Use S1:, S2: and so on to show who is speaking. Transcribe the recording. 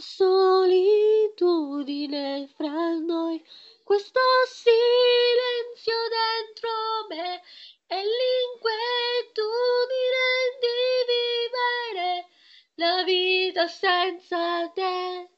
S1: solitudine fra noi, questo silenzio dentro me e l'inquietudine di vivere la vita senza te.